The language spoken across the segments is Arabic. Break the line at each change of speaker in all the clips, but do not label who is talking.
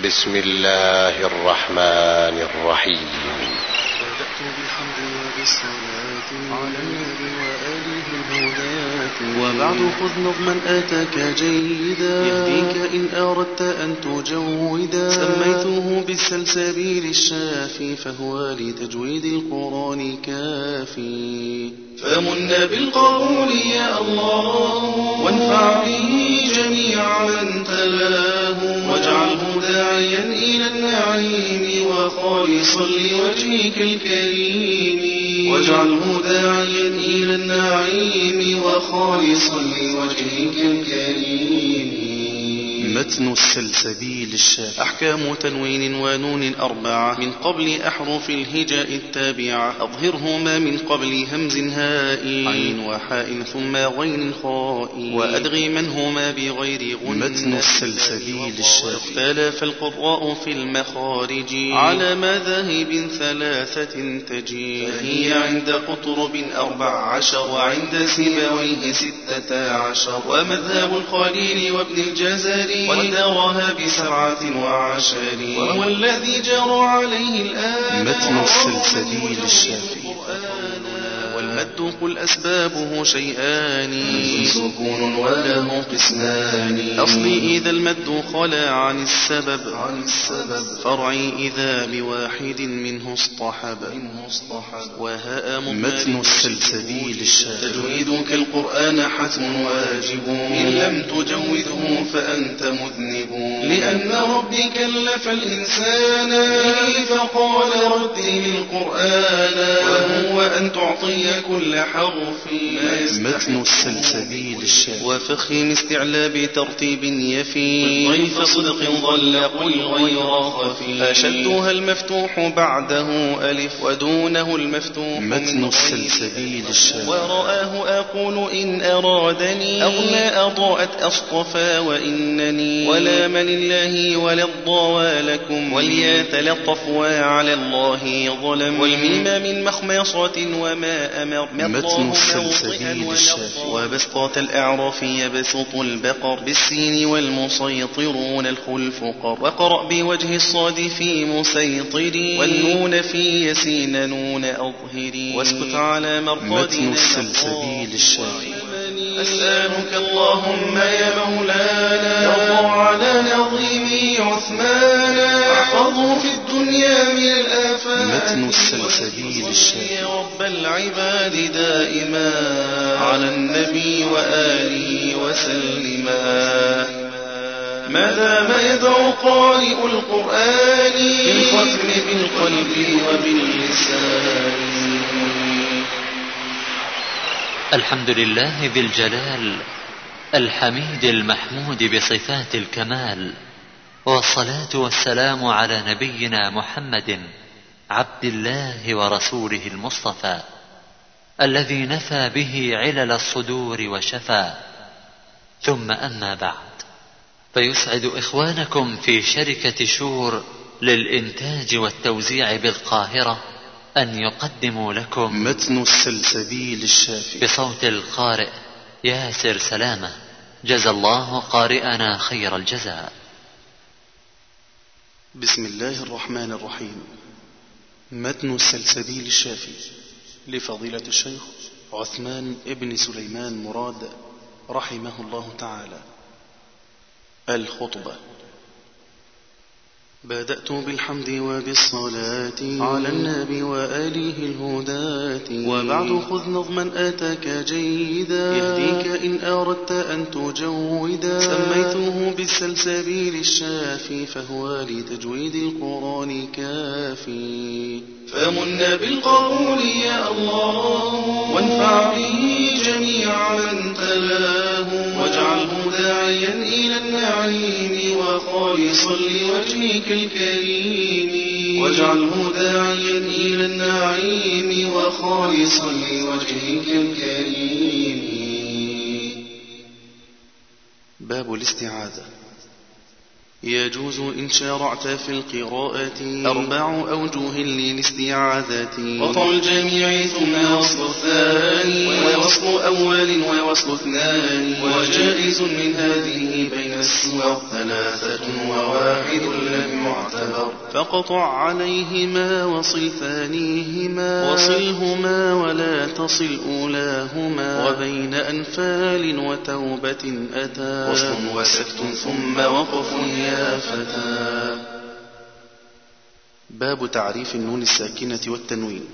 بسم الله الرحمن الرحيم.
بدأت بالحمد وبالصلاة على النبي وآله الهداة. وبعد خذ نظما آتاك جيدا. يهديك إن أردت أن تجودا. سميته بالسلسبيل الشافي فهو لتجويد القرآن كافي فمن بالقبول يا الله وانفع به جميع من تلاه. واجعله داعيا إلى النعيم وخالصا لوجهك الكريم. واجعله داعيا إلى النعيم وخالصا لوجهك الكريم. متن السلسبيل الشافي أحكام تنوين ونون أربعة. من قبل أحرف الهجاء التابعة. أظهرهما من قبل همز هاء عين وحاء ثم غين خاء وأدغي منهما بغير غن متن السلسبيل الشافي اختلف القراء في المخارج. على مذاهب ثلاثة تجي فهي عند قطرب أربع عشر وعند سيبويه ستة عشر. ومذهب الخليل وابن الجزري. ودرها بسبعة وعشر وهو الذي جرى عليه الآن متن السلسبيل الشافي والمد قل أسبابه شيئان سكون وله قسمان أصلي إذا المد خلا عن السبب عن السبب فرعي إذا بواحد منه اصطحب وهاء متن السلسبيل الشافي تجويدك القرآن حتم واجب إن لم تجوده فأنت مذنب لأن ربي كلف الإنسان فقال رتل القرآن وهو أن تعطي كل حرف متن السلسبيل الشافي وفخم استعلاب ترتيب يفي ضيف صدق ظل قل غير خفي أشدها المفتوح بعده ألف ودونه المفتوح متن السلسبيل الشافي ورآه أقول إن أرادني. أغنى أضاءت أصطفى وإنني. ولا من الله ولا الضوى لكم. وليتلطف وعلى الله ظلم والميم من مخمصة وما أمر. متن السلسبيل الشافي وبسطة الأعراف يبسط البقر بالسين والمسيطرون الخلف قر. وقرأ بوجه الصاد في مسيطري والنون في يسين نون أظهري واسكت على مرقد متن السلسبيل الشافي أسألك اللهم يا مولانا. يرضى على نظيمي عثمانا. احفظه في الدنيا من الآفات متن السلسبيل الشافي رب العباد دائما على النبي وآله وسلما ما دام يدعو قارئ القرآن؟ بالختم بالقلب وباللسان.
الحمد لله ذي الجلال الحميد المحمود بصفات الكمال. والصلاة والسلام على نبينا محمد عبد الله ورسوله المصطفى الذي نفى به علل الصدور وشفى. ثم أما بعد فيسعد إخوانكم في شركة شور للإنتاج والتوزيع بالقاهرة أن يقدموا لكم
متن السلسبيل الشافي.
بصوت القارئ ياسر سلامة. جزى الله قارئنا خير الجزاء.
بسم الله الرحمن الرحيم. متن السلسبيل الشافي لفضيلة الشيخ عثمان ابن سليمان مراد رحمه الله تعالى. الخطبة. بدأت بالحمد وبالصلاة. على النبي وآله الهداة. وبعد خذ نظما آتاك جيدا. يهديك إن أردت أن تجودا. سميته بالسلسبيل الشافي فهو لتجويد القرآن كافي فمن بالقبول يا الله وانفع به جميع من تلاه واجعله داعيا إلى النعيم وخالصا لوجهك الكريم. واجعله داعيا إلى النعيم وخالصا لوجهك الكريم. باب الاستعاذة.
يجوز إن شرعت في القراءة أربع أوجه للاستعاذة. قطع الجميع ثم وصل الثاني. ووصل أول ووصل اثنان. وجائز من هذه بين السور ثلاثة وواحد لم يعتبر. فقطع عليهما وصل ثانيهما. وصلهما ولا تصل أولاهما. وبين أنفال وتوبة أتى. وصل وسكت ثم وقف يا فتى. باب تعريف النون الساكنة والتنوين.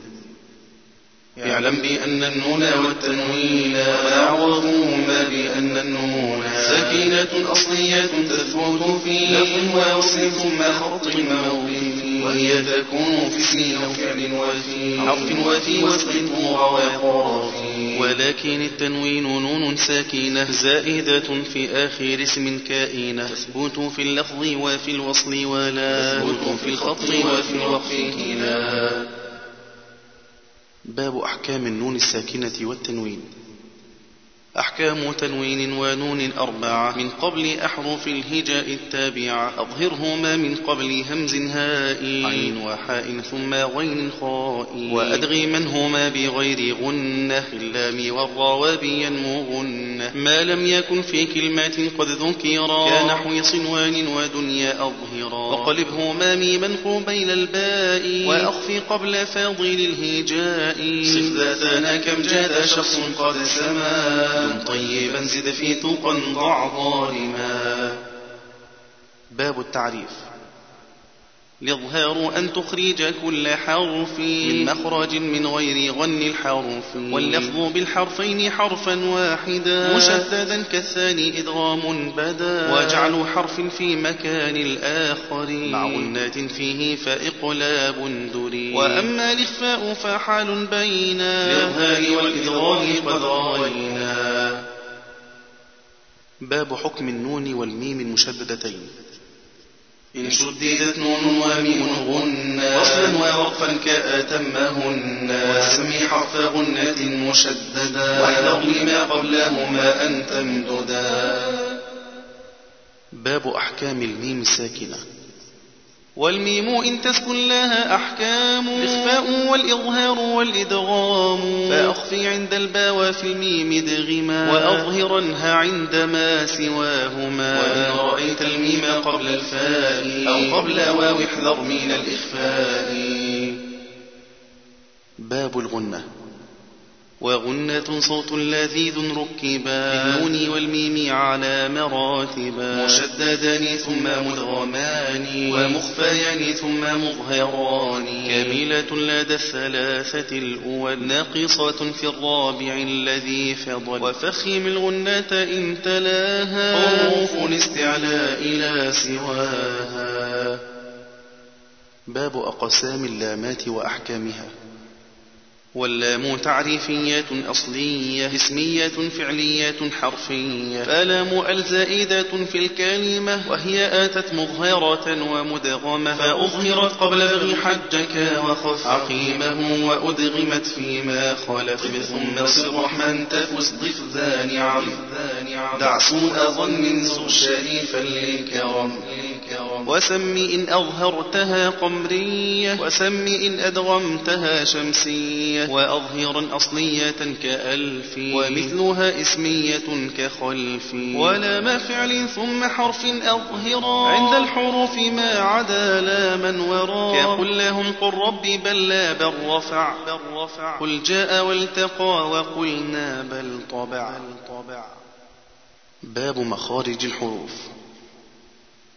اعلم بأن النون والتنوين وأعرضهما بأن النون ساكنة أصلية تثبت في لفظ ووصل ثم خط وموقف وهي تكون في اسم أو فعل وفي حرف وفي وسط وطرف لكنما التنوين نون ساكنة زائدة في آخر اسم كائنة. تثبت في اللفظ وفي الوصل ولا. تثبت في الخط وفي الوقف كلا باب أحكام النون الساكنة والتنوين. أحكام تنوين ونون أربعة من قبل أحرف الهجاء التابعة. أظهرهما من قبل همز هاء عين. وحاء ثم غين خاء وأدغي منهما بغير غنة. في اللام والراء ينمو غنة ما لم يكن في كلمة قد ذكرا كنحو صنوان ودنيا أظهرا وقلبهما ميما قبيل الباء. وأخفي قبل فاضل الهجاء. صف ذاتنا كم جاد شخص قد سما. طيبا زد في توقا ضع ظالما باب التعريف. الإظهار أن تخرج كل حرف من مخرج من غير غن الحرف. واللفظ بالحرفين حرفا واحدا. مشددا كالثاني إدغام بدا. واجعل حرف في مكان الآخر. مع غنات فيه فإقلاب دري وأما الإخفاء فحال بين الإظهار والإدغام قد راينا باب حكم النون والميم المشددتين. إن شددت نون وميم غنا وصلا ووقفا كأتمهن وسم حرف غنة مشددا واحذر لما قبلهما أن تمددا. باب أحكام الميم الساكنة. والميم إن تسكن لها أحكام. الإخفاء والإظهار والإدغام. فأخفي عند الباء في الميم ادغما وأظهرنها عندما سواهما. وإن رأيت الميم قبل الفاء أو قبل واو احذر من الإخفاء. باب الغنة. وغنة صوت لذيذ ركبا بالنون والميم على مراتبا. مشددان ثم مدغمان. ومخفيان ثم مظهران. كاملة لدى الثلاثة الأول. ناقصة في الرابع الذي فضل. وفخم الغنة إن تلاها. حروف الاستعلاء إلى سواها. باب أقسام اللامات وأحكامها. واللام تعريفية أصلية اسمية فعلية حرفية. فلام الزائدة في الكلمة وهي آتت مظهرة ومدغمة. فأظهرت قبل بغي حجك وخف عقيمه وأدغمت فيما خلف ثم صر رحمن تفز ضف ذا نعم. دع سوء ظن زر شريفا للكرم. وسم إن أظهرتها قمرية وسم إن أدغمتها شمسية وأظهرا أصلية كألف ومثلها إسمية كخلف. ولا ما فعل ثم حرف أظهرا عند الحروف ما عدا لا من وراء. كقل لهم قل ربي بل لا بل رفع. قل جاء والتقى وقلنا بل طبع. باب مخارج الحروف.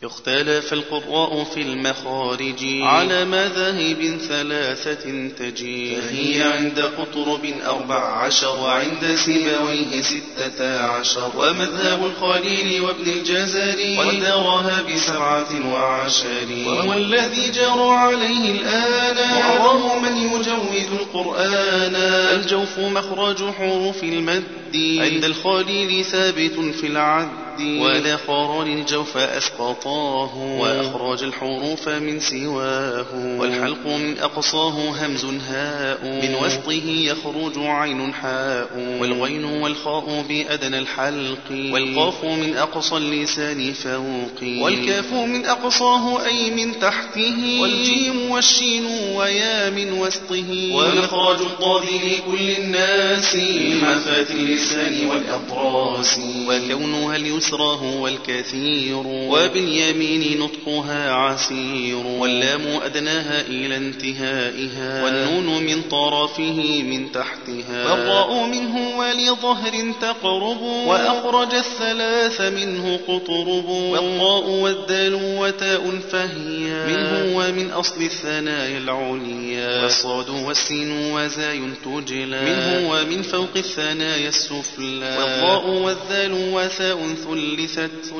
اختلف القراء في المخارج على مذاهب ثلاثة تجي فهي عند قطرب أربع عشر وعند سيبويه ستة عشر. ومذهب الخليل وابن الجزري قدرها بسبعة وعشر. وهو الذي جرى عليه الآن معظم من يجود القرآن. الجوف مخرج حروف المد. عند الخليل ثابت في العد. والآخران الجوف أسقطا أقصاه وأخرج الحروف من سواه. والحلق من أقصاه همز هاء. من وسطه يخرج عين حاء. والغين والخاء بأدنى الحلق. والقاف من أقصى اللسان فوق. والكاف من أقصاه أي من تحته. والجيم والشين ويا من وسطه. ومخرج الضاد لكل الناس. من حافات اللسان والأطراس. وكونها اليسرى هو الكثير وباليمين نطقها عسير. واللام أدناها إلى انتهائها. والنون من طرفه من تحتها. والراء منه ولظهر تقرب. وأخرج الثلاث منه قطرب. والطاء والدال وتاء فهي. منه ومن أصل الثنايا العليا. والصاد والسين وزاي تجلى. منه ومن فوق الثنايا السفلى. والضاء والذال وثاء ثلثت ثلثت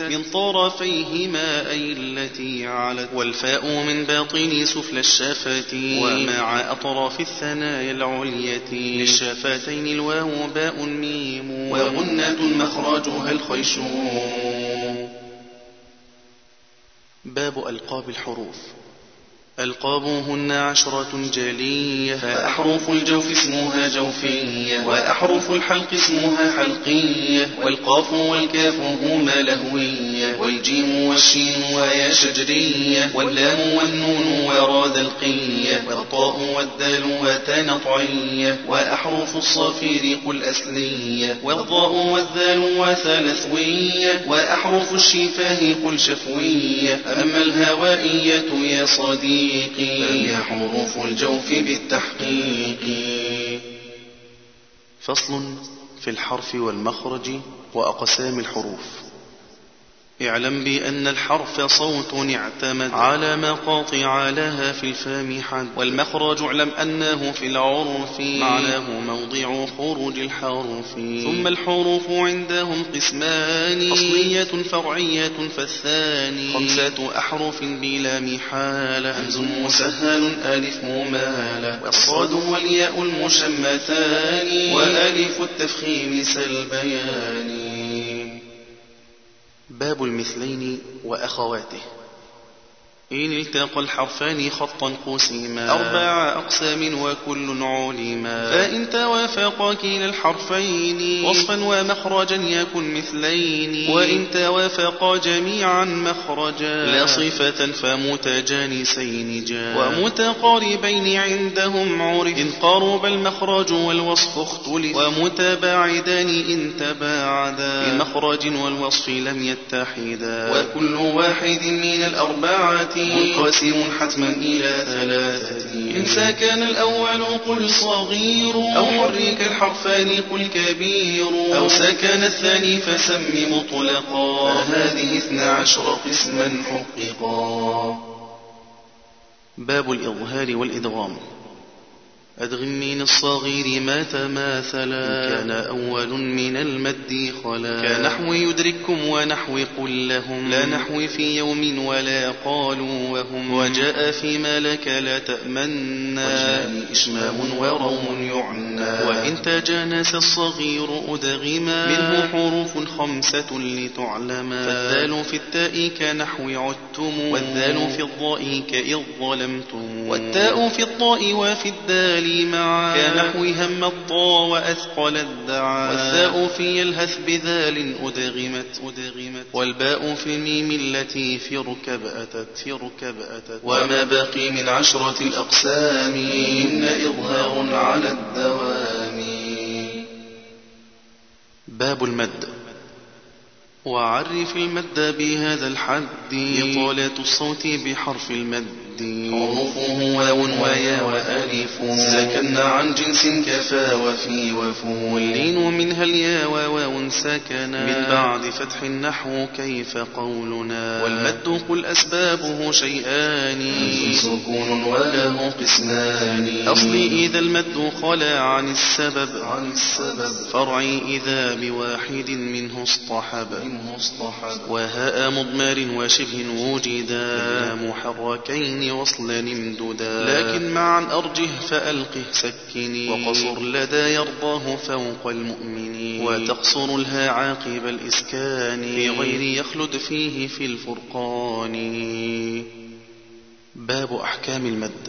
من طرفيهما أي التي علت والفاء من باطن سفلى الشفتين ومع أطراف الثنايا العلية للشفتين الواو باء ميم وغنة مخرجها الخيشوم باب ألقاب الحروف ألقابهن عشرة جلية فأحرف الجوف اسمها جوفية وأحرف الحلق اسمها حلقية والقاف والكاف هما لهوية والجيم والشين ويا شجرية واللام والنون ورا ذلقية والطاء والدال وتنطعية وأحرف الصفير قل أسلية والضاء والذال وثلاثوية وأحرف الشفاه قل شفوية أما الهوائية يا صديق. فهي حروف الجوف بالتحقيق. فصل في الحرف والمخرج وأقسام الحروف. اعلم بأن الحرف صوت اعتمد على مقاطع لها في الفم حد والمخرج اعلم أنه في العرف معناه موضع خروج الحرف. ثم الحروف عندهم قسمان أصلية فرعية فالثاني. خمسة أحرف بلا محالة. همز مسهل ألف ممالة. والصاد والياء المشمتان وألف التفخيم سلبيان باب المثلين وأخواته. إن التقى الحرفان خطا قسما أربع أقسام وكل علما فإن توافقا كلا الحرفين. وصفا ومخرجا يكن مثلين. وإن توافقا جميعا مخرجا. لا صفة فمتجانسين جاء ومتقاربين عندهم عرف. إن قرب المخرج والوصف اختلف. ومتباعدان إن تباعدا. بمخرج والوصف لم يتحدا. وكل واحد من الأربعة منقسم حتما إلى ثلاثة. إن سكن الأول قل صغير. أو حرك الحرفان قل كبير. أو سكن الثاني فسم مطلقا. فهذه اثنا عشر قسما حققا. باب الإظهار والإدغام. أدغم من الصغير ما تماثلا. كان أول من المد خلا. كنحو يدرككم ونحو قل لهم. لا نحو في يوم ولا قالوا وهم. وجاء في ملك لا تأمنا. إشمام وروم يعنى. وإن تجانس الصغير أدغما. منه حروف خمسة لتعلما. فالذال في التاء كنحو عدتم. والذال في الضاء كإذ ظلمتم. والتاء في الطاء وفي الدال معا. كنحو هم الطا وأثقل الدعا والثاء في الهث بذال أدغمت. أدغمت. والباء في الميم التي في ركب أتت. في ركب أتت. وما بقي من عشرة الأقسام. إن إظهار على الدوام. باب المد. وعرف المد بهذا الحد. إطالة الصوت بحرف المد. حروفه واو ويا وألف سكن عن جنس كفى وفي وفو واللين منها الياء وواو سكن من بعد فتح النحو كيف قولنا. والمد قل أسبابه شيئان. سكون وله قسمان. أصلي إذا المد خلا عن السبب. عن السبب. فرعي إذا بواحد منه اصطحب. إن مصطحب وهاء مضمار وشبه وجدا. محركين وصلا امددا. لكن معا أرجه فألقه سكني. وقصر لدى يرضاه فوق المؤمنين. وتقصر الها عاقب الإسكان. في غير يخلد فيه في الفرقان. باب أحكام المد.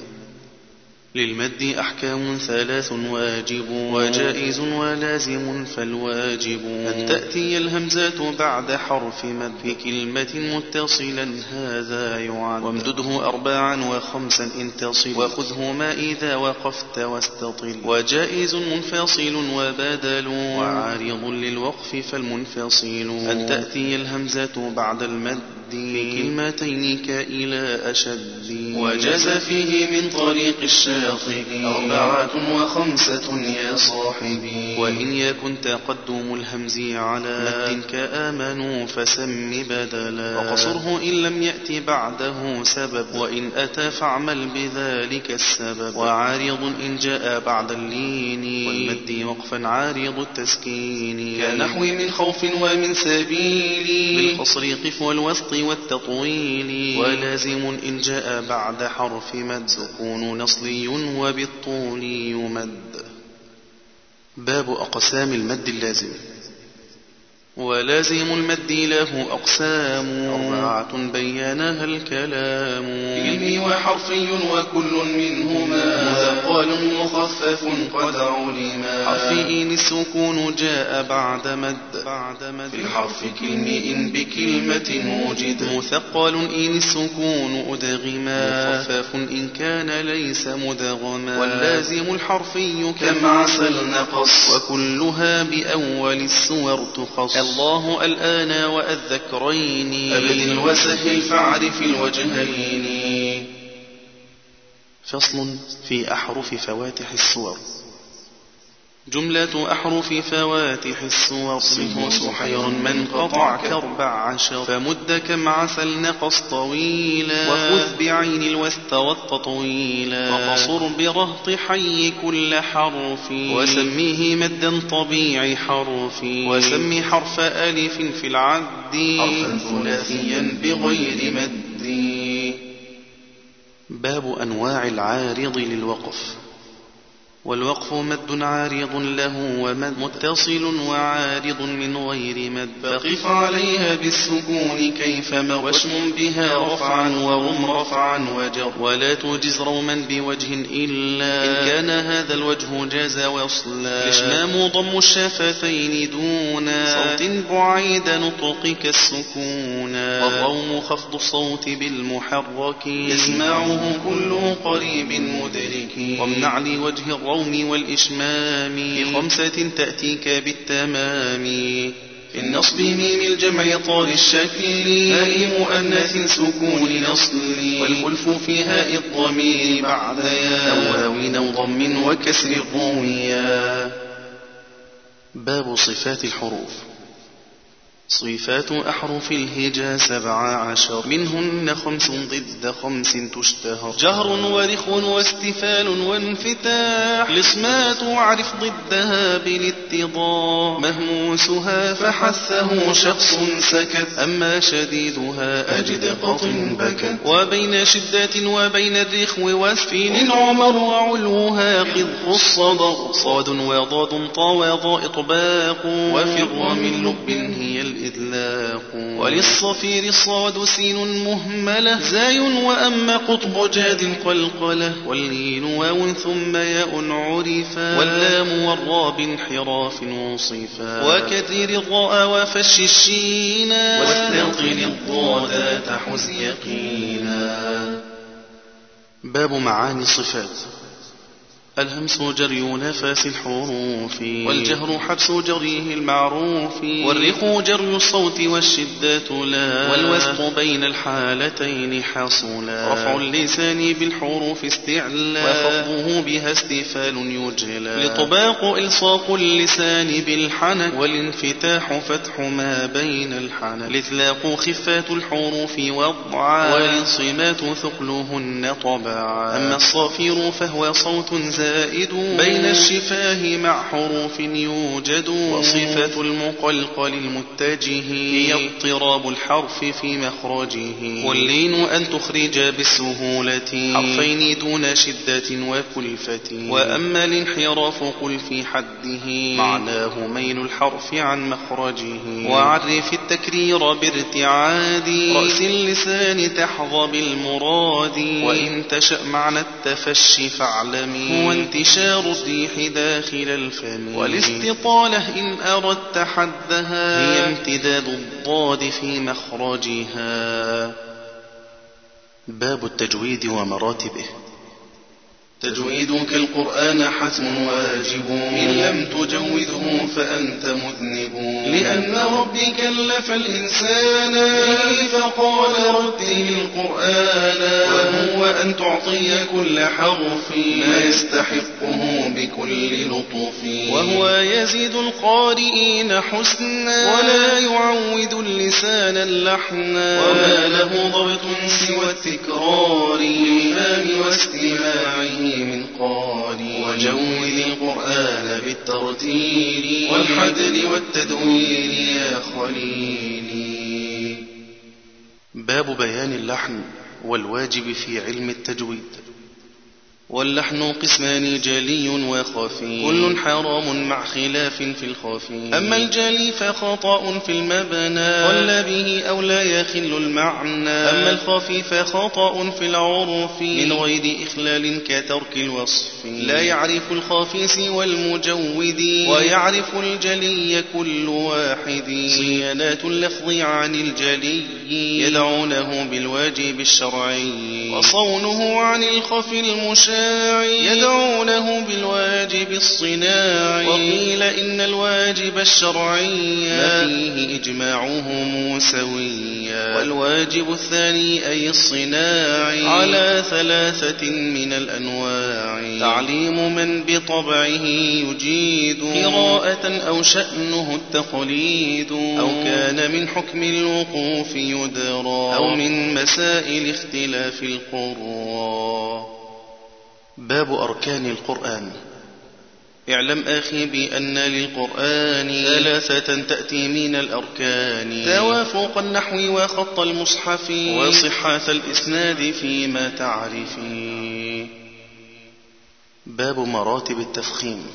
للمد أحكام ثلاث واجب وجائز ولازم فالواجب أن تأتي الهمزات بعد حرف مد في كلمة متصلا هذا يعد. وامدده أربعا وخمسا إن تصل. وخذهما إذا وقفت واستطل. وجائز منفصل وبدل. وعارض للوقف فالمنفصل. أن تأتي الهمزة بعد المد في كلمتين كإلى أشد. وجاز فيه من طريق الشاطئ أربعة وخمسة يا صاحبي. وإن يكن تقدم الهمز على مد كآمنوا فسم بدلا. وقصره إن لم يأت بعده سبب. وإن أتى فاعمل بذلك السبب. وعارض إن جاء بعد اللين. والمد وقفا عارض التسكين. كنحو من خوف ومن سبيل. بالقصر قف والوسط والتطويل. ولازم إن جاء بعد حرف مد. سكون نصلي وبالطول يمد. باب أقسام المد اللازم. ولازم المد له أقسام. أربعة بينها الكلام. علمي وحرفي وكل منهما. مثقل مخفف قد علما حرفي إن السكون جاء بعد مد. بعد مد. في الحرف كلم إن بكلمة وجد مثقل إن السكون أدغما. مخفف إن كان ليس مدغما. واللازم الحرفي كم عسل نقص وكلها بأول السور تخص. الله الآن وأذكرين. أبد وسهل فاعرف الوجهين. فصل في أحرف فواتح السور. جملة أحرف فواتح السور صفه سحير من قطع كربع عشر. فمد كم عسل نقص طويلا. وخذ بعين الوسط والتطويلا وقصر برهط حي كل حرف. وسميه مدا طبيعي حرف. وسم حرف ألف في العد. حرفا ثلاثيا بغير مد. باب أنواع العارض للوقف. والوقف مد عارض له ومد متصل وعارض من غير مد. فقف عليها بالسكون كيفما واشم بها رفعا ورم رفعا وجر. ولا تجز روما بوجه إلا. إن كان هذا الوجه جاز وصلا. الإشمام ضم الشفتين دون صوت بعيد نطقك السكون. والروم خفض الصوت بالمحرك يسمعه كل قريب مدرك وامنع لوجه الروم الروم والإشمام. في خمسة تأتيك بالتمام. في النصب ميم الجمع طال الشكل. هاء مؤنث سكون نصل. والخلف في هاء الضمير بعد يا. واو أو ضم وكسر قويا. باب صفات الحروف. صفات أحرف الهجا سبع عشر. منهن خمس ضد خمس تشتهر. جهر ورخ واستفال وانفتاح. الاسمات واعرف ضدها بالاتضاء مهموسها فحثه شخص سكت. أما شديدها أجد قط بكت. وبين شدة وبين الرخو واسفين عمر وعلوها قذف الصدر. صاد وضاد طا وضاء إطباق وفر من لب هي الإطلاق وللصفير الصاد سين مهملة. زاي وأما قطب جاد قلقلة. واللين واو ثم ياء عرفا. واللام والراء بانحراف وصفا وكثير الراء وفش الشين. واستطل الضاد تحز يقينا. باب معاني الصفات. الهمس جري نفس الحروف. والجهر حبس جريه المعروف. والرخ جري الصوت والشدة لا. والوسط بين الحالتين حصلا رفع اللسان بالحروف استعلا. وخفضه بها استفال يجلى لطباق إلصاق اللسان بالحنك. والانفتاح فتح ما بين الحنك. الإطلاق خفات الحروف وضعا. والانصمات ثقلهن طبعا. أما الصافير فهو صوت زاد.
زائد بين الشفاه مع حروف يوجد وصفة المقلقل المتجه. هي اضطراب الحرف في مخرجه. واللين أن تخرج بالسهولة حرفين دون شدة وكلفة. وأما الانحراف قل في حده. معناه ميل الحرف عن مخرجه. وعرف التكرير بارتعاد. رأس اللسان تحظى بالمراد. وإن تشأ معنى التفشي فاعلمي هو انتشار الريح داخل الفم. والاستطالة إن أردت حدها. هي امتداد الضاد في مخرجها. باب التجويد ومراتبه. تجويدك القرآن حتم واجب. إن لم تجوده فأنت مذنب. لأن ربي كلف الإنسان. فقال رتل القرآن. وهو أن تعطي كل حرف ما يستحقه بكل لطف. وهو يزيد القارئين حسنا. ولا يعود اللسان اللحنا وما له ضبط سوى التكرار. للفهم واستماعه. من قاري وجود القرآن بالترتيل. والحدل والتدوير يا خليلي. باب بيان اللحن والواجب في علم التجويد. واللحن قسمان جلي وخفي. كل حرام مع خلاف في الخفي أما الجلي فخطأ في المبنى. قل به أو لا يخل المعنى. أما الخفي فخطأ في العرف. من غير إخلال كترك الوصف. لا يعرف الخفي سوى المجود. ويعرف الجلي كل واحد. صيانات اللفظ عن الجلي. يدعونه بالواجب الشرعي. وصونه عن الخفي المشاع يدعونه بالواجب الصناعي. وقيل إن الواجب الشرعي. ما فيه إجماعهم سويا. والواجب الثاني أي الصناعي. على ثلاثة من الأنواع. تعليم من بطبعه يجيد. قراءة أو شأنه التقليد. أو كان من حكم الوقوف يدرى. أو من مسائل اختلاف القرى. باب أركان القرآن. اعلم أخي بأن للقرآن ثلاثة تأتي من الأركان. توافق النحو وخط المصحف. وصحة الإسناد فيما تعرفي باب مراتب التفخيم.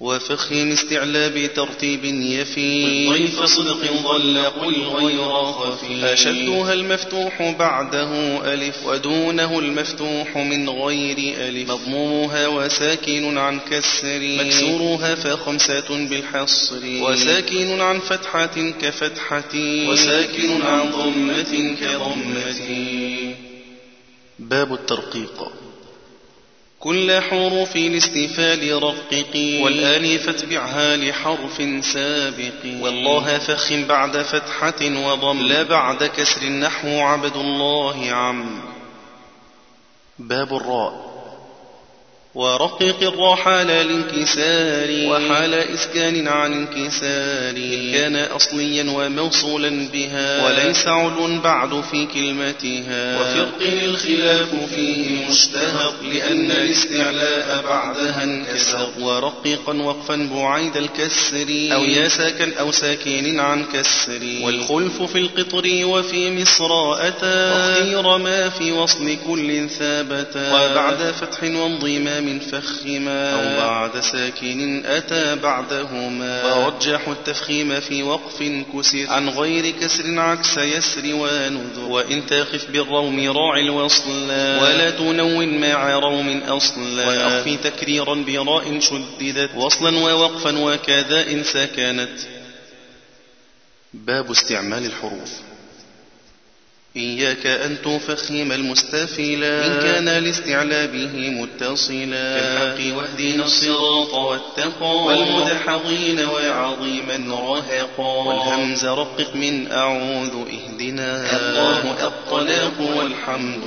وفخم استعلى بترتيب يفي ضيف صدق ظل قل غير خفي أشدها المفتوح بعده ألف ودونه المفتوح من غير ألف. مضمومها وساكن عن كسر. مكسورها فخمسة بالحصر. وساكن عن فتحة كفتحة. وساكن عن ضمة كضمة. باب الترقيق. كل حروف الاستفال رقق. والآن فاتبعها لحرف سابق. والله فخم بعد فتحة وضم. لا بعد كسر نحو عبد الله عم. باب الراء. ورقق الراء حال الانكسار وحال إسكان عن انكسار كان أصليا وموصولا بها. وليس علو بعد في كلمتها. وفرق الخلاف فيه مشتهق لأن الاستعلاء بعدها انكسر. ورققا وقفا بعيد الكسر. أو يا ساكن أو ساكن عن كسر. والخلف في القطر وفي مصر أتى. وخير ما في وصل كل ثابتا وبعد فتح وانضمام فخما أو بعد ساكن أتى بعدهما. ورجحوا التفخيم في وقف كسر. عن غير كسر عكس يسر ونذر. وإن تخف بالروم راع الوصلا ولا تنون مع روم أصلا. وأخفي تكريرا براء شددت. وصلا ووقفا وكذا إن سكنت. باب استعمال الحروف. إياك أن تفخم المستفلا إن كان الاستعلاء به متصلا. كالحق واهدنا الصراط والتقى والمدحضين وعظيما رهقا والهمز رقق من أعوذ إهدنا. الله الطلاق والحمد.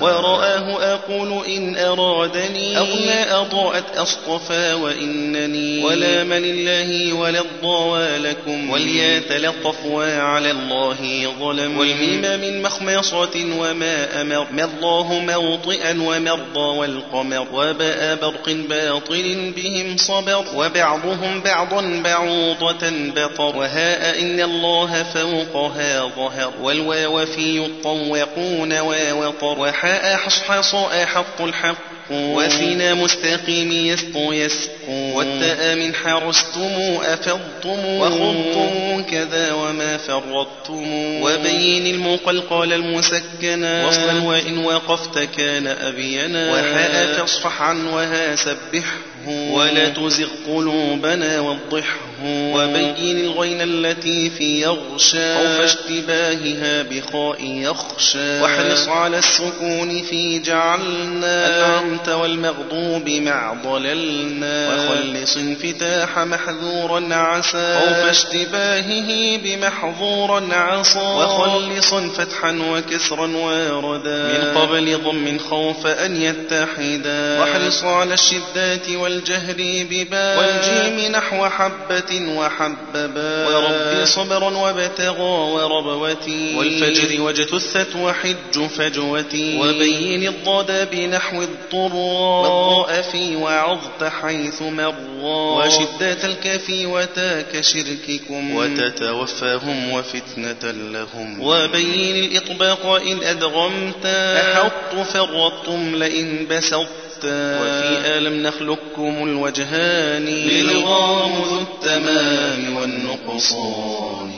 ورآه أقول إن أرادني أغنى أضاءت أصطفى وإنني ولا من الله ولا الضوى لكم وليتلطف وعلى الله ظلم والميم من مخمصة وما أمر ما الله موطئا ومرضى والقمر وباء برق باطل بهم صبر وبعضهم بعضا بعوضة بطر وهاء إن الله فوقها ظهر والواو في يطوقون ووطر وحاء حصحص أحق الحق وفينا مستقيم يسطو يسقو والتاء من حرستم أفضتم وخضتم كذا وما فرطتم وبين المقلقل المسكنا وصلا وإن وقفت كان أبينا وحاء فاصفح عن وها سبحه ولا تزغ قلوبنا وضحه وبين الغين التي في يغشى. أو فاشتباهها بخاء يخشى. واحرص على السكون في جعلنا. أنعمت والمغضوب مع ضللنا. وخلص انفتاح محذورا عسى. أو فاشتباهه بمحظورا عصى. وخلصا فتحا وكسرا واردا. من قبل ضم خوف أن يتحدا. واحرص على الشدات والجهر ببا والجيم نحو حبة وحببا ورب صبرا وابتغى وربوتي والفجر واجتثت وحج فجوتي وبين الضاد بنحو الضر والضاء في وعظت حيث مر وشدة الكافي وتاك شرككم وتتوفاهم وفتنة لهم وبين الإطباق إن أدغمت أحط فرطتم لئن بسطت وفي آلم نخلقكم الوجهان للغام ذو التمام والنقصان.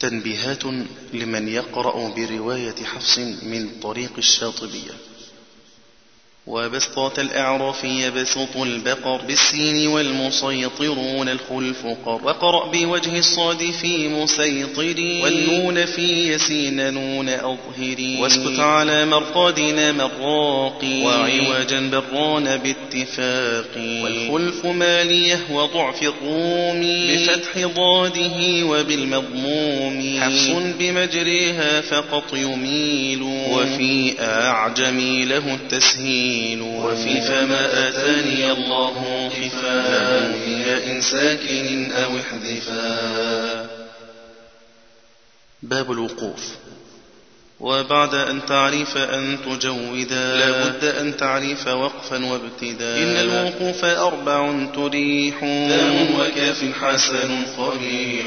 تنبيهات لمن يقرأ برواية حفص من طريق الشاطبية. وبسطات الأعراف يبسط البقر بالسين والمسيطرون الخلف قر وقرأ بوجه الصاد في مسيطري والنون في يسين نون أظهري واسكت على مرقادنا مراقي. وعوجا بران باتفاق. والخلف مالية وضعف الروم. بفتح ضاده وبالمضموم. حفص بمجريها فقط يميل. وفي أعجمي له التسهيل. الجميل وفي فما آتاني الله خفاء بياء ساكن أو احذفا. باب الوقوف. وبعد أن تعرف أن تجودا لابد أن تعرف وقفا وابتدا إن الوقوف أربع تريح. تام وكاف حسن قبيح.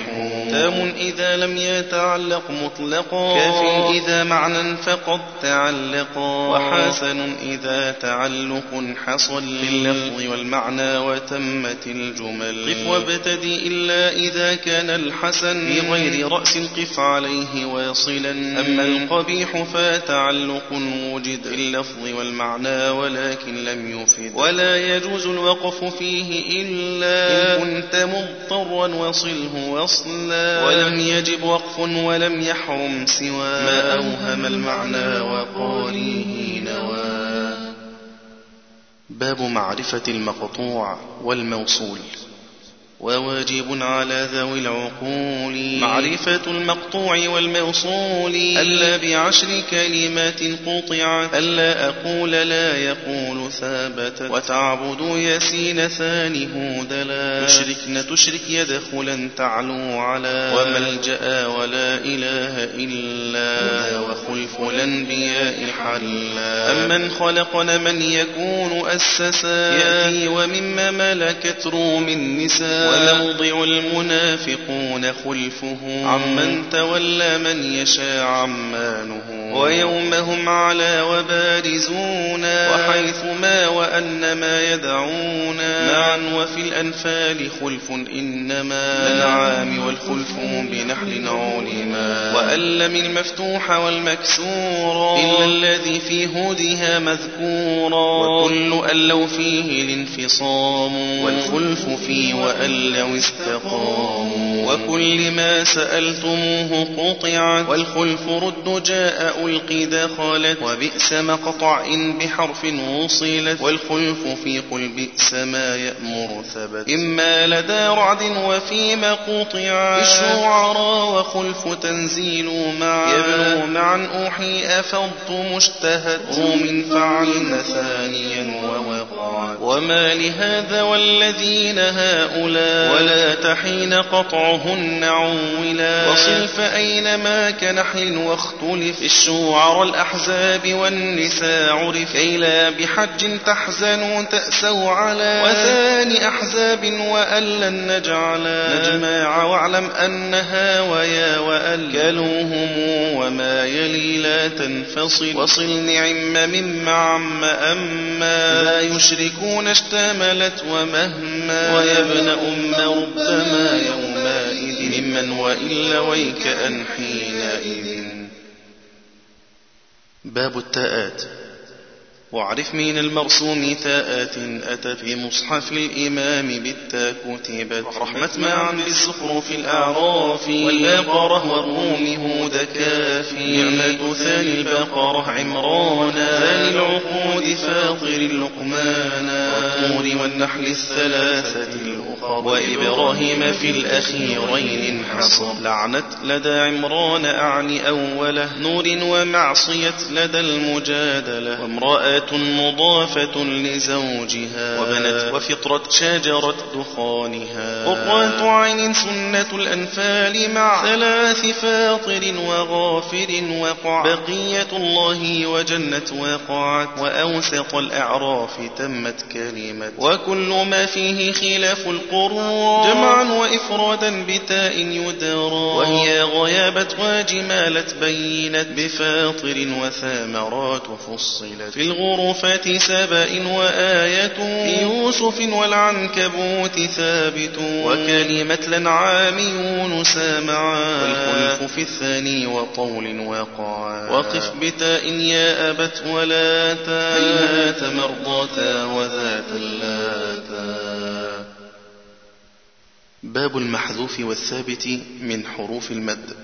تام إذا لم يتعلق مطلقا كاف إذا معنى فقد تعلقا وحسن إذا تعلق حصل. باللفظ والمعنى وتمت الجمل. قف وابتدي إلا إذا كان الحسن. بغير رأس قف عليه واصلا. أما القبيح القبيح فتعلق وجد اللفظ والمعنى ولكن لم يفد. ولا يجوز الوقف فيه إلا إن كنت مضطرا وصله وصلا. ولم يجب وقف ولم يحرم سوى ما أوهم المعنى وقاريه نوى باب معرفة المقطوع والموصول. وواجب على ذوي العقول. معرفة المقطوع والموصول. ألا بعشر كلمات قطعت. ألا أقول لا يقول ثابت. وتعبد يسين ثاني هودلا تشركن تشرك يدخلا تعلو على. وملجأ ولا إله إلا. وخلف الأنبياء حلا. أمن خلقنا من يكون أسسا. يأتي ومما ملكت روم النساء. وموضع المنافقون خلفه عمن تولى من يشاء عمانه ويوم هم على وبارزون. وحيث ما وأن ما يدعون. معا وفي الأنفال خلف إنما. العام والخلف بنحل علما وألم المفتوح والمكسور. إلا الذي في هدها مذكورا وكل ألو فيه الانفصام والخلف في وأل لو استقاموا وكل ما سألتموه قطعت. والخلف رد جاء ألقي دخلت وبئس مقطع إن بحرف وصلت. والخلف في قل بئس ما يأمر ثبت. إما لدى رعد وفيما قطع الشوع الشعراء وخلف تنزيل معا يبلو معا أوحي أفضت مشتهد روم فعلن ثانيا ووقعا وما لهذا والذين هؤلاء. ولا تحين قطعهن عولا. وصل فأينما كنحل واختلف. الشوعر الأحزاب والنساء عرف لا بحج تحزنوا تأسوا على وثاني أحزاب وأن لن نجعلا نجماع واعلم أنها ويا وأل كلوهم وما يلي لا تنفصل وصل نعم مما عم أما لا يشركون اشتملت ومهما ويا ابن أم ربما يومئذ ممن وإلا ويك أن حينئذ باب التاءات. واعرف من المرسوم تاءات أتى في مصحف الإمام بالتا كتبت رحمة معا بالزخرف الأعراف. والبقرة والروم هود كاف. نعمة ثاني البقرة عمرانا ثاني العقود فاطر اللقمانا والطور والنحل الثلاثة الأخر وإبراهيم في الأخيرين انحصر. لعنت لدى عمران أعني أوله نور ومعصية لدى المجادلة. وامرأة مضافة لزوجها. وبنت وفطرة شجرة دخانها. قرة عين سنة الأنفال مع ثلاث فاطر وغافر وقع. بقية الله وجنة وقعت. وأوسط الأعراف تمت كلمة. وكل ما فيه خلاف القرى جمعا وإفرادا بتاء يدرى وهي غيابت وجمالت بينت بفاطر وثامرات فصلت في الغرفات سبأ وآية. يوسف والعنكبوت ثابت. وكلمة الأنعام يونس معا. والخلف في الثاني وطول وقعا. وقف بتاء يا أبت ولا تا هيهات مرضاتا وذات اللاتا باب المحذوف والثابت من حروف المد.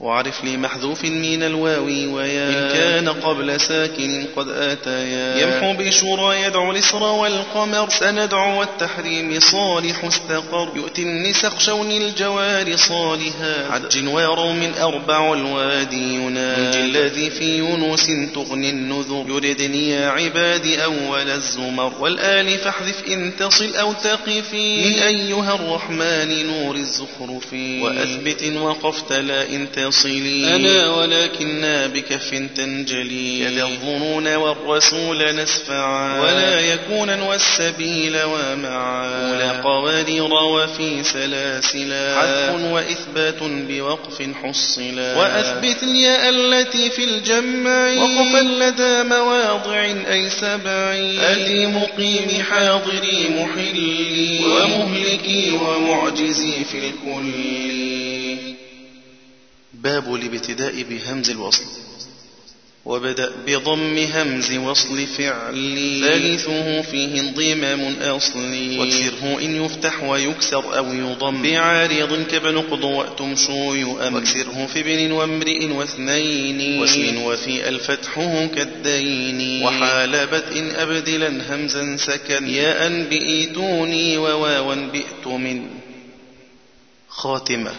وعرف لي محذوف من الواو ويا. إن كان قبل ساكن قد آتيا يمحو بشورى يدعو الإسر والقمر. سندعو والتحريم صالح استقر يؤتي النسق شون الجوار صالها عج وروم أربع الوادي يناجي الذي في يونس تغني النذر. يردني يا عبادي أول الزمر. والآل فاحذف إن تصل أو تقفي. من أيها الرحمن نور الزخرف. وأثبت وقفت لا إن تصلي أنا ولكنا بكف تنجلي يد الظنون والرسول نسفعا ولا يكونا والسبيل ومعا أولى قوادر وفي سلاسلا حذف وإثبات بوقف حصلا وأثبت الياء التي في الجمع وقفا لدى مواضع أي سبع أدي مقيم حاضري محلي ومهلكي ومعجزي في الكل باب الابتداء بهمز الوصل وبدأ بضم همز وصل فعل ثالثه فيه انضمام أصلي. واكسره إن يفتح ويكسر أو يضم. بعارض كبنقض وأتمشو يؤم واكسره في ابن وامرئ واثنين. واسم وفي الفتحه كالدين. وحال إن أبدلا همزا سكن. ياء بئتوني وواوا بئت من خاتمة.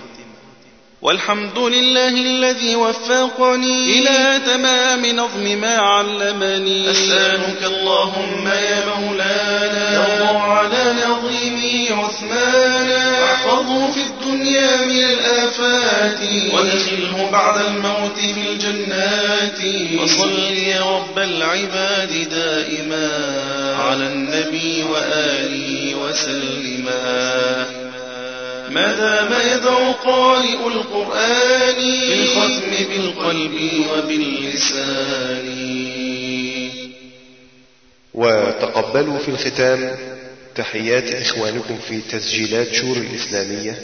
والحمد لله الذي وفقني إلى تمام نظم ما علمني. أسألك اللهم يا مولانا يرضى على نظيمي عثمانا أحفظه في الدنيا من الآفات. وأدخله بعد الموت في الجنات. وصل يا رب العباد دائما على النبي وآله وسلما ما دام يدعو قارئ القرآن؟ بالختم بالقلب وباللسان.
وتقبلوا في الختام تحيات إخوانكم في تسجيلات شور الإسلامية.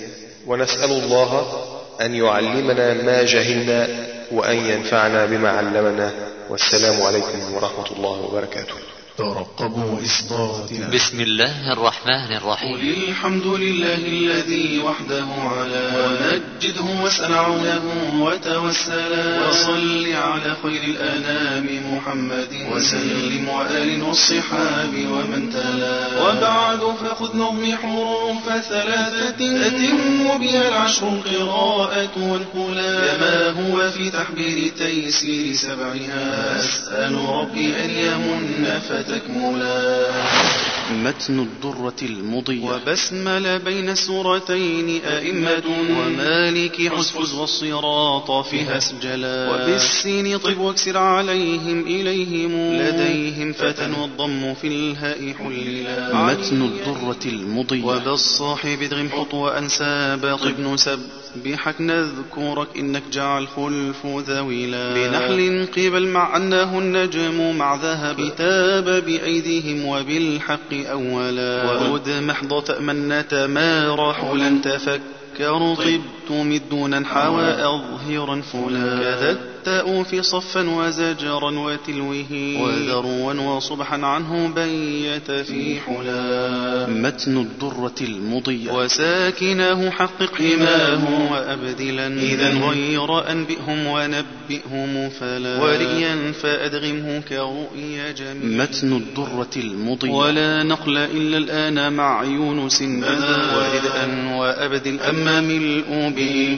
ونسأل الله أن يعلمنا ما جهلنا وأن ينفعنا بما علمنا. والسلام عليكم ورحمة الله وبركاته.
ترقبوا إصداراتنا
بسم الله الرحمن
قل
الرحيم
الحمد لله الذي وحده على ومجده واسأل عونه وتوسلا وصل على خير الأنام محمد وسلم وآل والصحاب ومن تلا. وبعد فخذ نظم حروف ثلاثة أتم بها العشر القراءة والكلا كما هو في تحبير تيسير سبعها. أسأل ربي أن يمن فتكملا متن الدرة المضية. وبسمل بين السورتين أئمة ومالك حسفز والصراط فيها أسجلا. وبالسين طب واكسر عليهم إليهم لديهم فتى والضم في الهاء حللا. متن الدرة المضية. وبالصاحب ادغم حط وأنساب طب سب بحك نذكرك إنك جعل خلف ذويلا. بنحل قبل مع أنه النجم مع ذهب. تاب بأيديهم وبالحق أولا. وأد محض تأمنة ما رحلا تفكر طبت مدونا حوى أظهرا فلا. كذا التاء في صفا وزجرا وتلوه وذروا وصبحا عنه بيت في حلا. متن الدرة المضية. وساكناه حقق حماه وأبدلا. إذا غير أنبئهم ونبئهم فلا. ورئيا فأدغمه كرؤيا جميل متن الدرة المضية. ولا نقل إلا الآن مع يونس بدا. وردءا وأبدل أما ملء به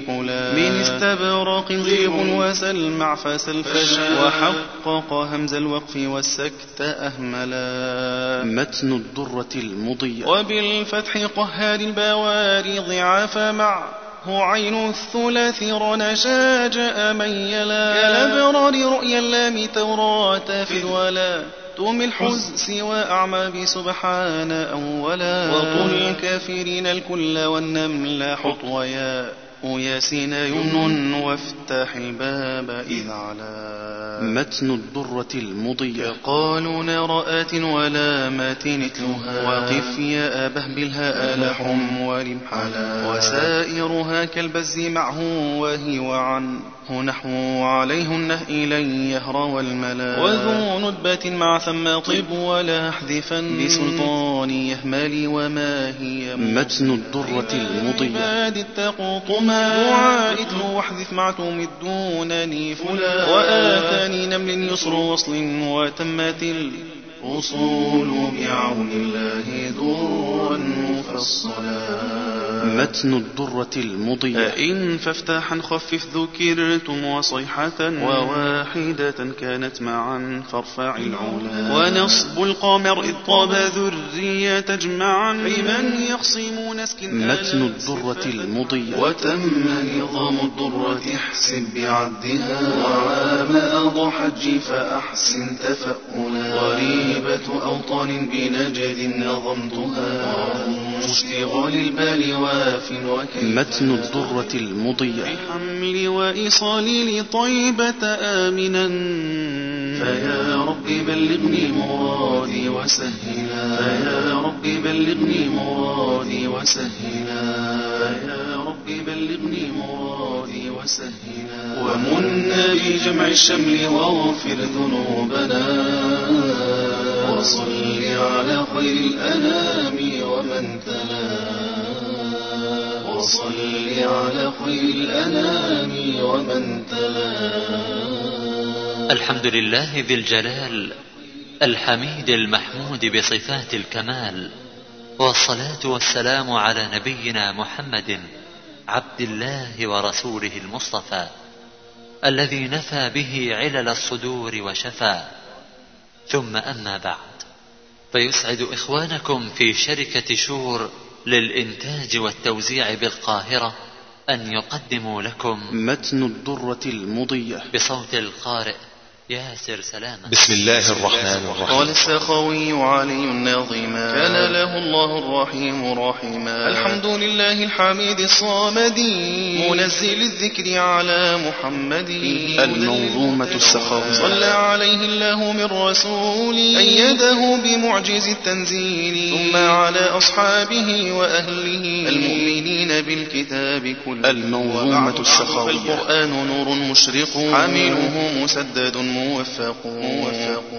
من استبرق ضيب وسل مع فسل فجا وحقق همز الوقف والسكت أهملا. متن الدرة المضية. وبالفتح قهار البواري ضعاف مع هو عين الثلاث رنشا جاء ميلا. كالأبرار رؤيا اللام توراة في الولا. توم الحز سوى أعمى بسبحان أولا. وطل الكافرين الكل والنمل حطويا ياسين يمن وافتح الباب إذ على متن الدرة المضية. قالون رآت ولامات نتلها وقف يا أبه بالهاء لحم ورمحلا وسائرها كالبز معه وهي وعن. نحو عليهن إلي يهرى والملا وذو ندبة مع ثم طب ولا احذفا بسلطان يهمل وما هي متن الدرة المضية. طمأ دعاء واحذف مع تمدونني فلا وآتاني نمل يسر وصل وتمت الأصول بعون الله درا مفصلا متن الدرة المضية. إن فافتحا خفف ذكرتم وصيحة وواحدة كانت معا فارفع العلا. ونصب القمر إذ طاب ذرية تجمعا. لمن يقسم نسكن متن الدرة المضية. وتم نظام الدرة احسب بعدها. وعام أضحى حج فأحسن تفألا وريبة أوطان بنجد نظمتها. اشتغال البال واف وكيف متن الدرة المضية بحمل وإيصال لطيبة آمنا. فيا رب بلغني مرادي وسهلا. فيا رب بلغني مرادي وسهلا. فيا رب بلغني مرادي وسهلا. ومن بجمع الشمل واغفر ذنوبنا. وصل على خير الأنام ومن تلا. وصل على خير الأنام ومن تلا.
الحمد لله ذي الجلال الحميد المحمود بصفات الكمال والصلاة والسلام على نبينا محمد عبد الله ورسوله المصطفى الذي نفى به علل الصدور وشفى. ثم أما بعد فيسعد إخوانكم في شركة شور للإنتاج والتوزيع بالقاهرة أن يقدموا لكم
متن الدرة المضية.
بصوت القارئ ياسر سلامة
بسم الله الرحمن
قال
الرحيم
السخوي علي الناظما كان له الله الرحيم رحيما. الحمد لله الحميد الصامد منزل الذكر على محمد. المنظومة السخوي صلى عليه الله من رسول. أيده بمعجز التنزيل. ثم على أصحابه وأهله. المؤمنين بالكتاب كله. المنظومة السخوي القرآن نور مشرق. حامله مسدد موفق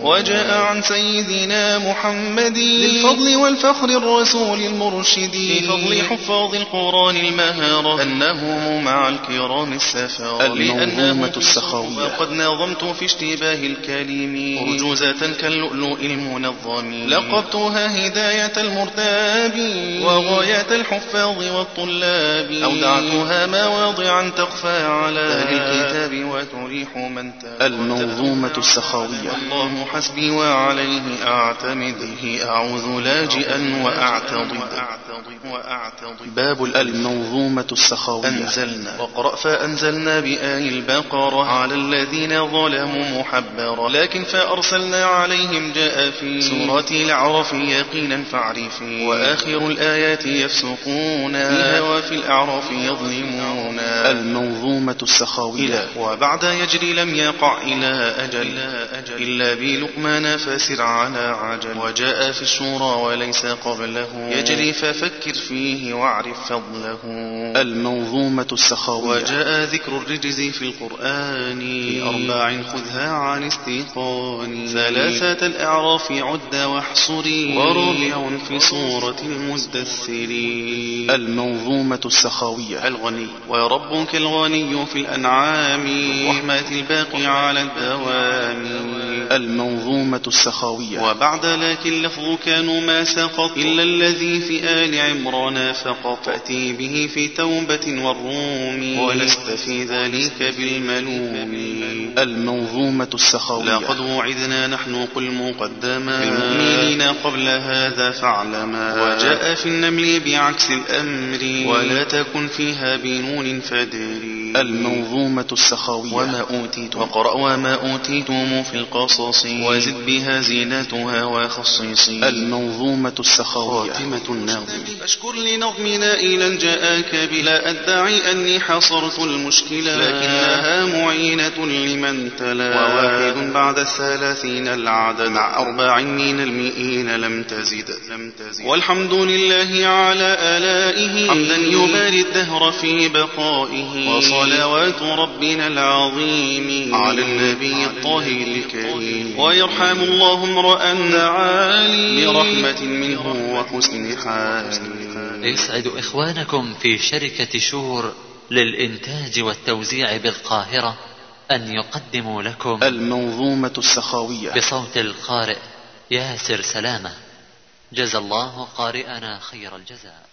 وجاء عن سيدنا محمد للفضل والفخر الرسول المرشد. في فضل حفاظ القرآن المهارة. أنهم مع الكرام السفارة
المنظومة السخاوية.
وقد نظمت في اشتباه الكلم أرجوزة كاللؤلؤ المنظم لقبتها هداية المرتاب وغاية الحفاظ والطلاب. أودعتها مواضعا تخفى على أهل الكتاب وتريح من تاب.
المنظومة السخاوية.
الله حسبي وعليه أعتمد أعوذ لاجئا وأعتضد
باب المنظومة السخاوية.
أنزلنا. واقرأ فأنزلنا بآي البقرة على الذين ظلموا محبرا لكن فأرسلنا عليهم جاء في سورة الأعراف يقينا فاعرفي. وآخر الآيات يفسقون فيها وفي الأعراف يظلمون
المنظومة السخاوية.
وبعد يجري لم يقع إلى أجل إلا بلقمان فسر على عجل. وجاء في الشورى وليس قبله. يجري ففكر فيه واعرف فضله.
المنظومة السخاوية.
وجاء ذكر الرجز في القرآن. في أربع خذها عن استيقان. ثلاثة الأعراف عد واحصري. ورابع في سورة المدثر
المنظومة السخاوية.
الغني. وربك الغني في الأنعام. رحمة الباقي على الدوام.
آمين المنظومة السخاوية.
وبعد لكن لفظ كانوا ما سقط. إلا الذي في آل عمران فقط فأتي به في توبة والروم. ولست في ذلك بالملوم.
المنظومة السخاوية.
لقد وعدنا نحن قل مقدما. بالمؤمنين قبل هذا فاعلما. وجاء في النمل بعكس الأمر. ولا تكن فيها بنون فدري
المنظومة السخاوية.
وما أوتيتم. وقرأ وما أوتيتم في القصص وزد بها زينتها وخصيصي
المنظومة السخاوية.
خاتمة النظم. أشكر لنظمنا إلى جاءك بلا أدعي أني حصرت المشكلة. لكنها معينة لمن تلا. وواحد بعد الثلاثين العدد. مع أربع من المئين لم تزد. لم تزد. والحمد لله على آلائه. حمدا يباري الدهر في بقائه. وصلوات ربنا العظيم على النبي الطاهر الكريم. ويرحم الله امرأ دعالي برحمة منه وحسن حال
يسعد إخوانكم في شركة شور للإنتاج والتوزيع بالقاهرة أن يقدموا لكم
المنظومة السخاوية.
بصوت القارئ ياسر سلامة. جزى الله قارئنا خير الجزاء.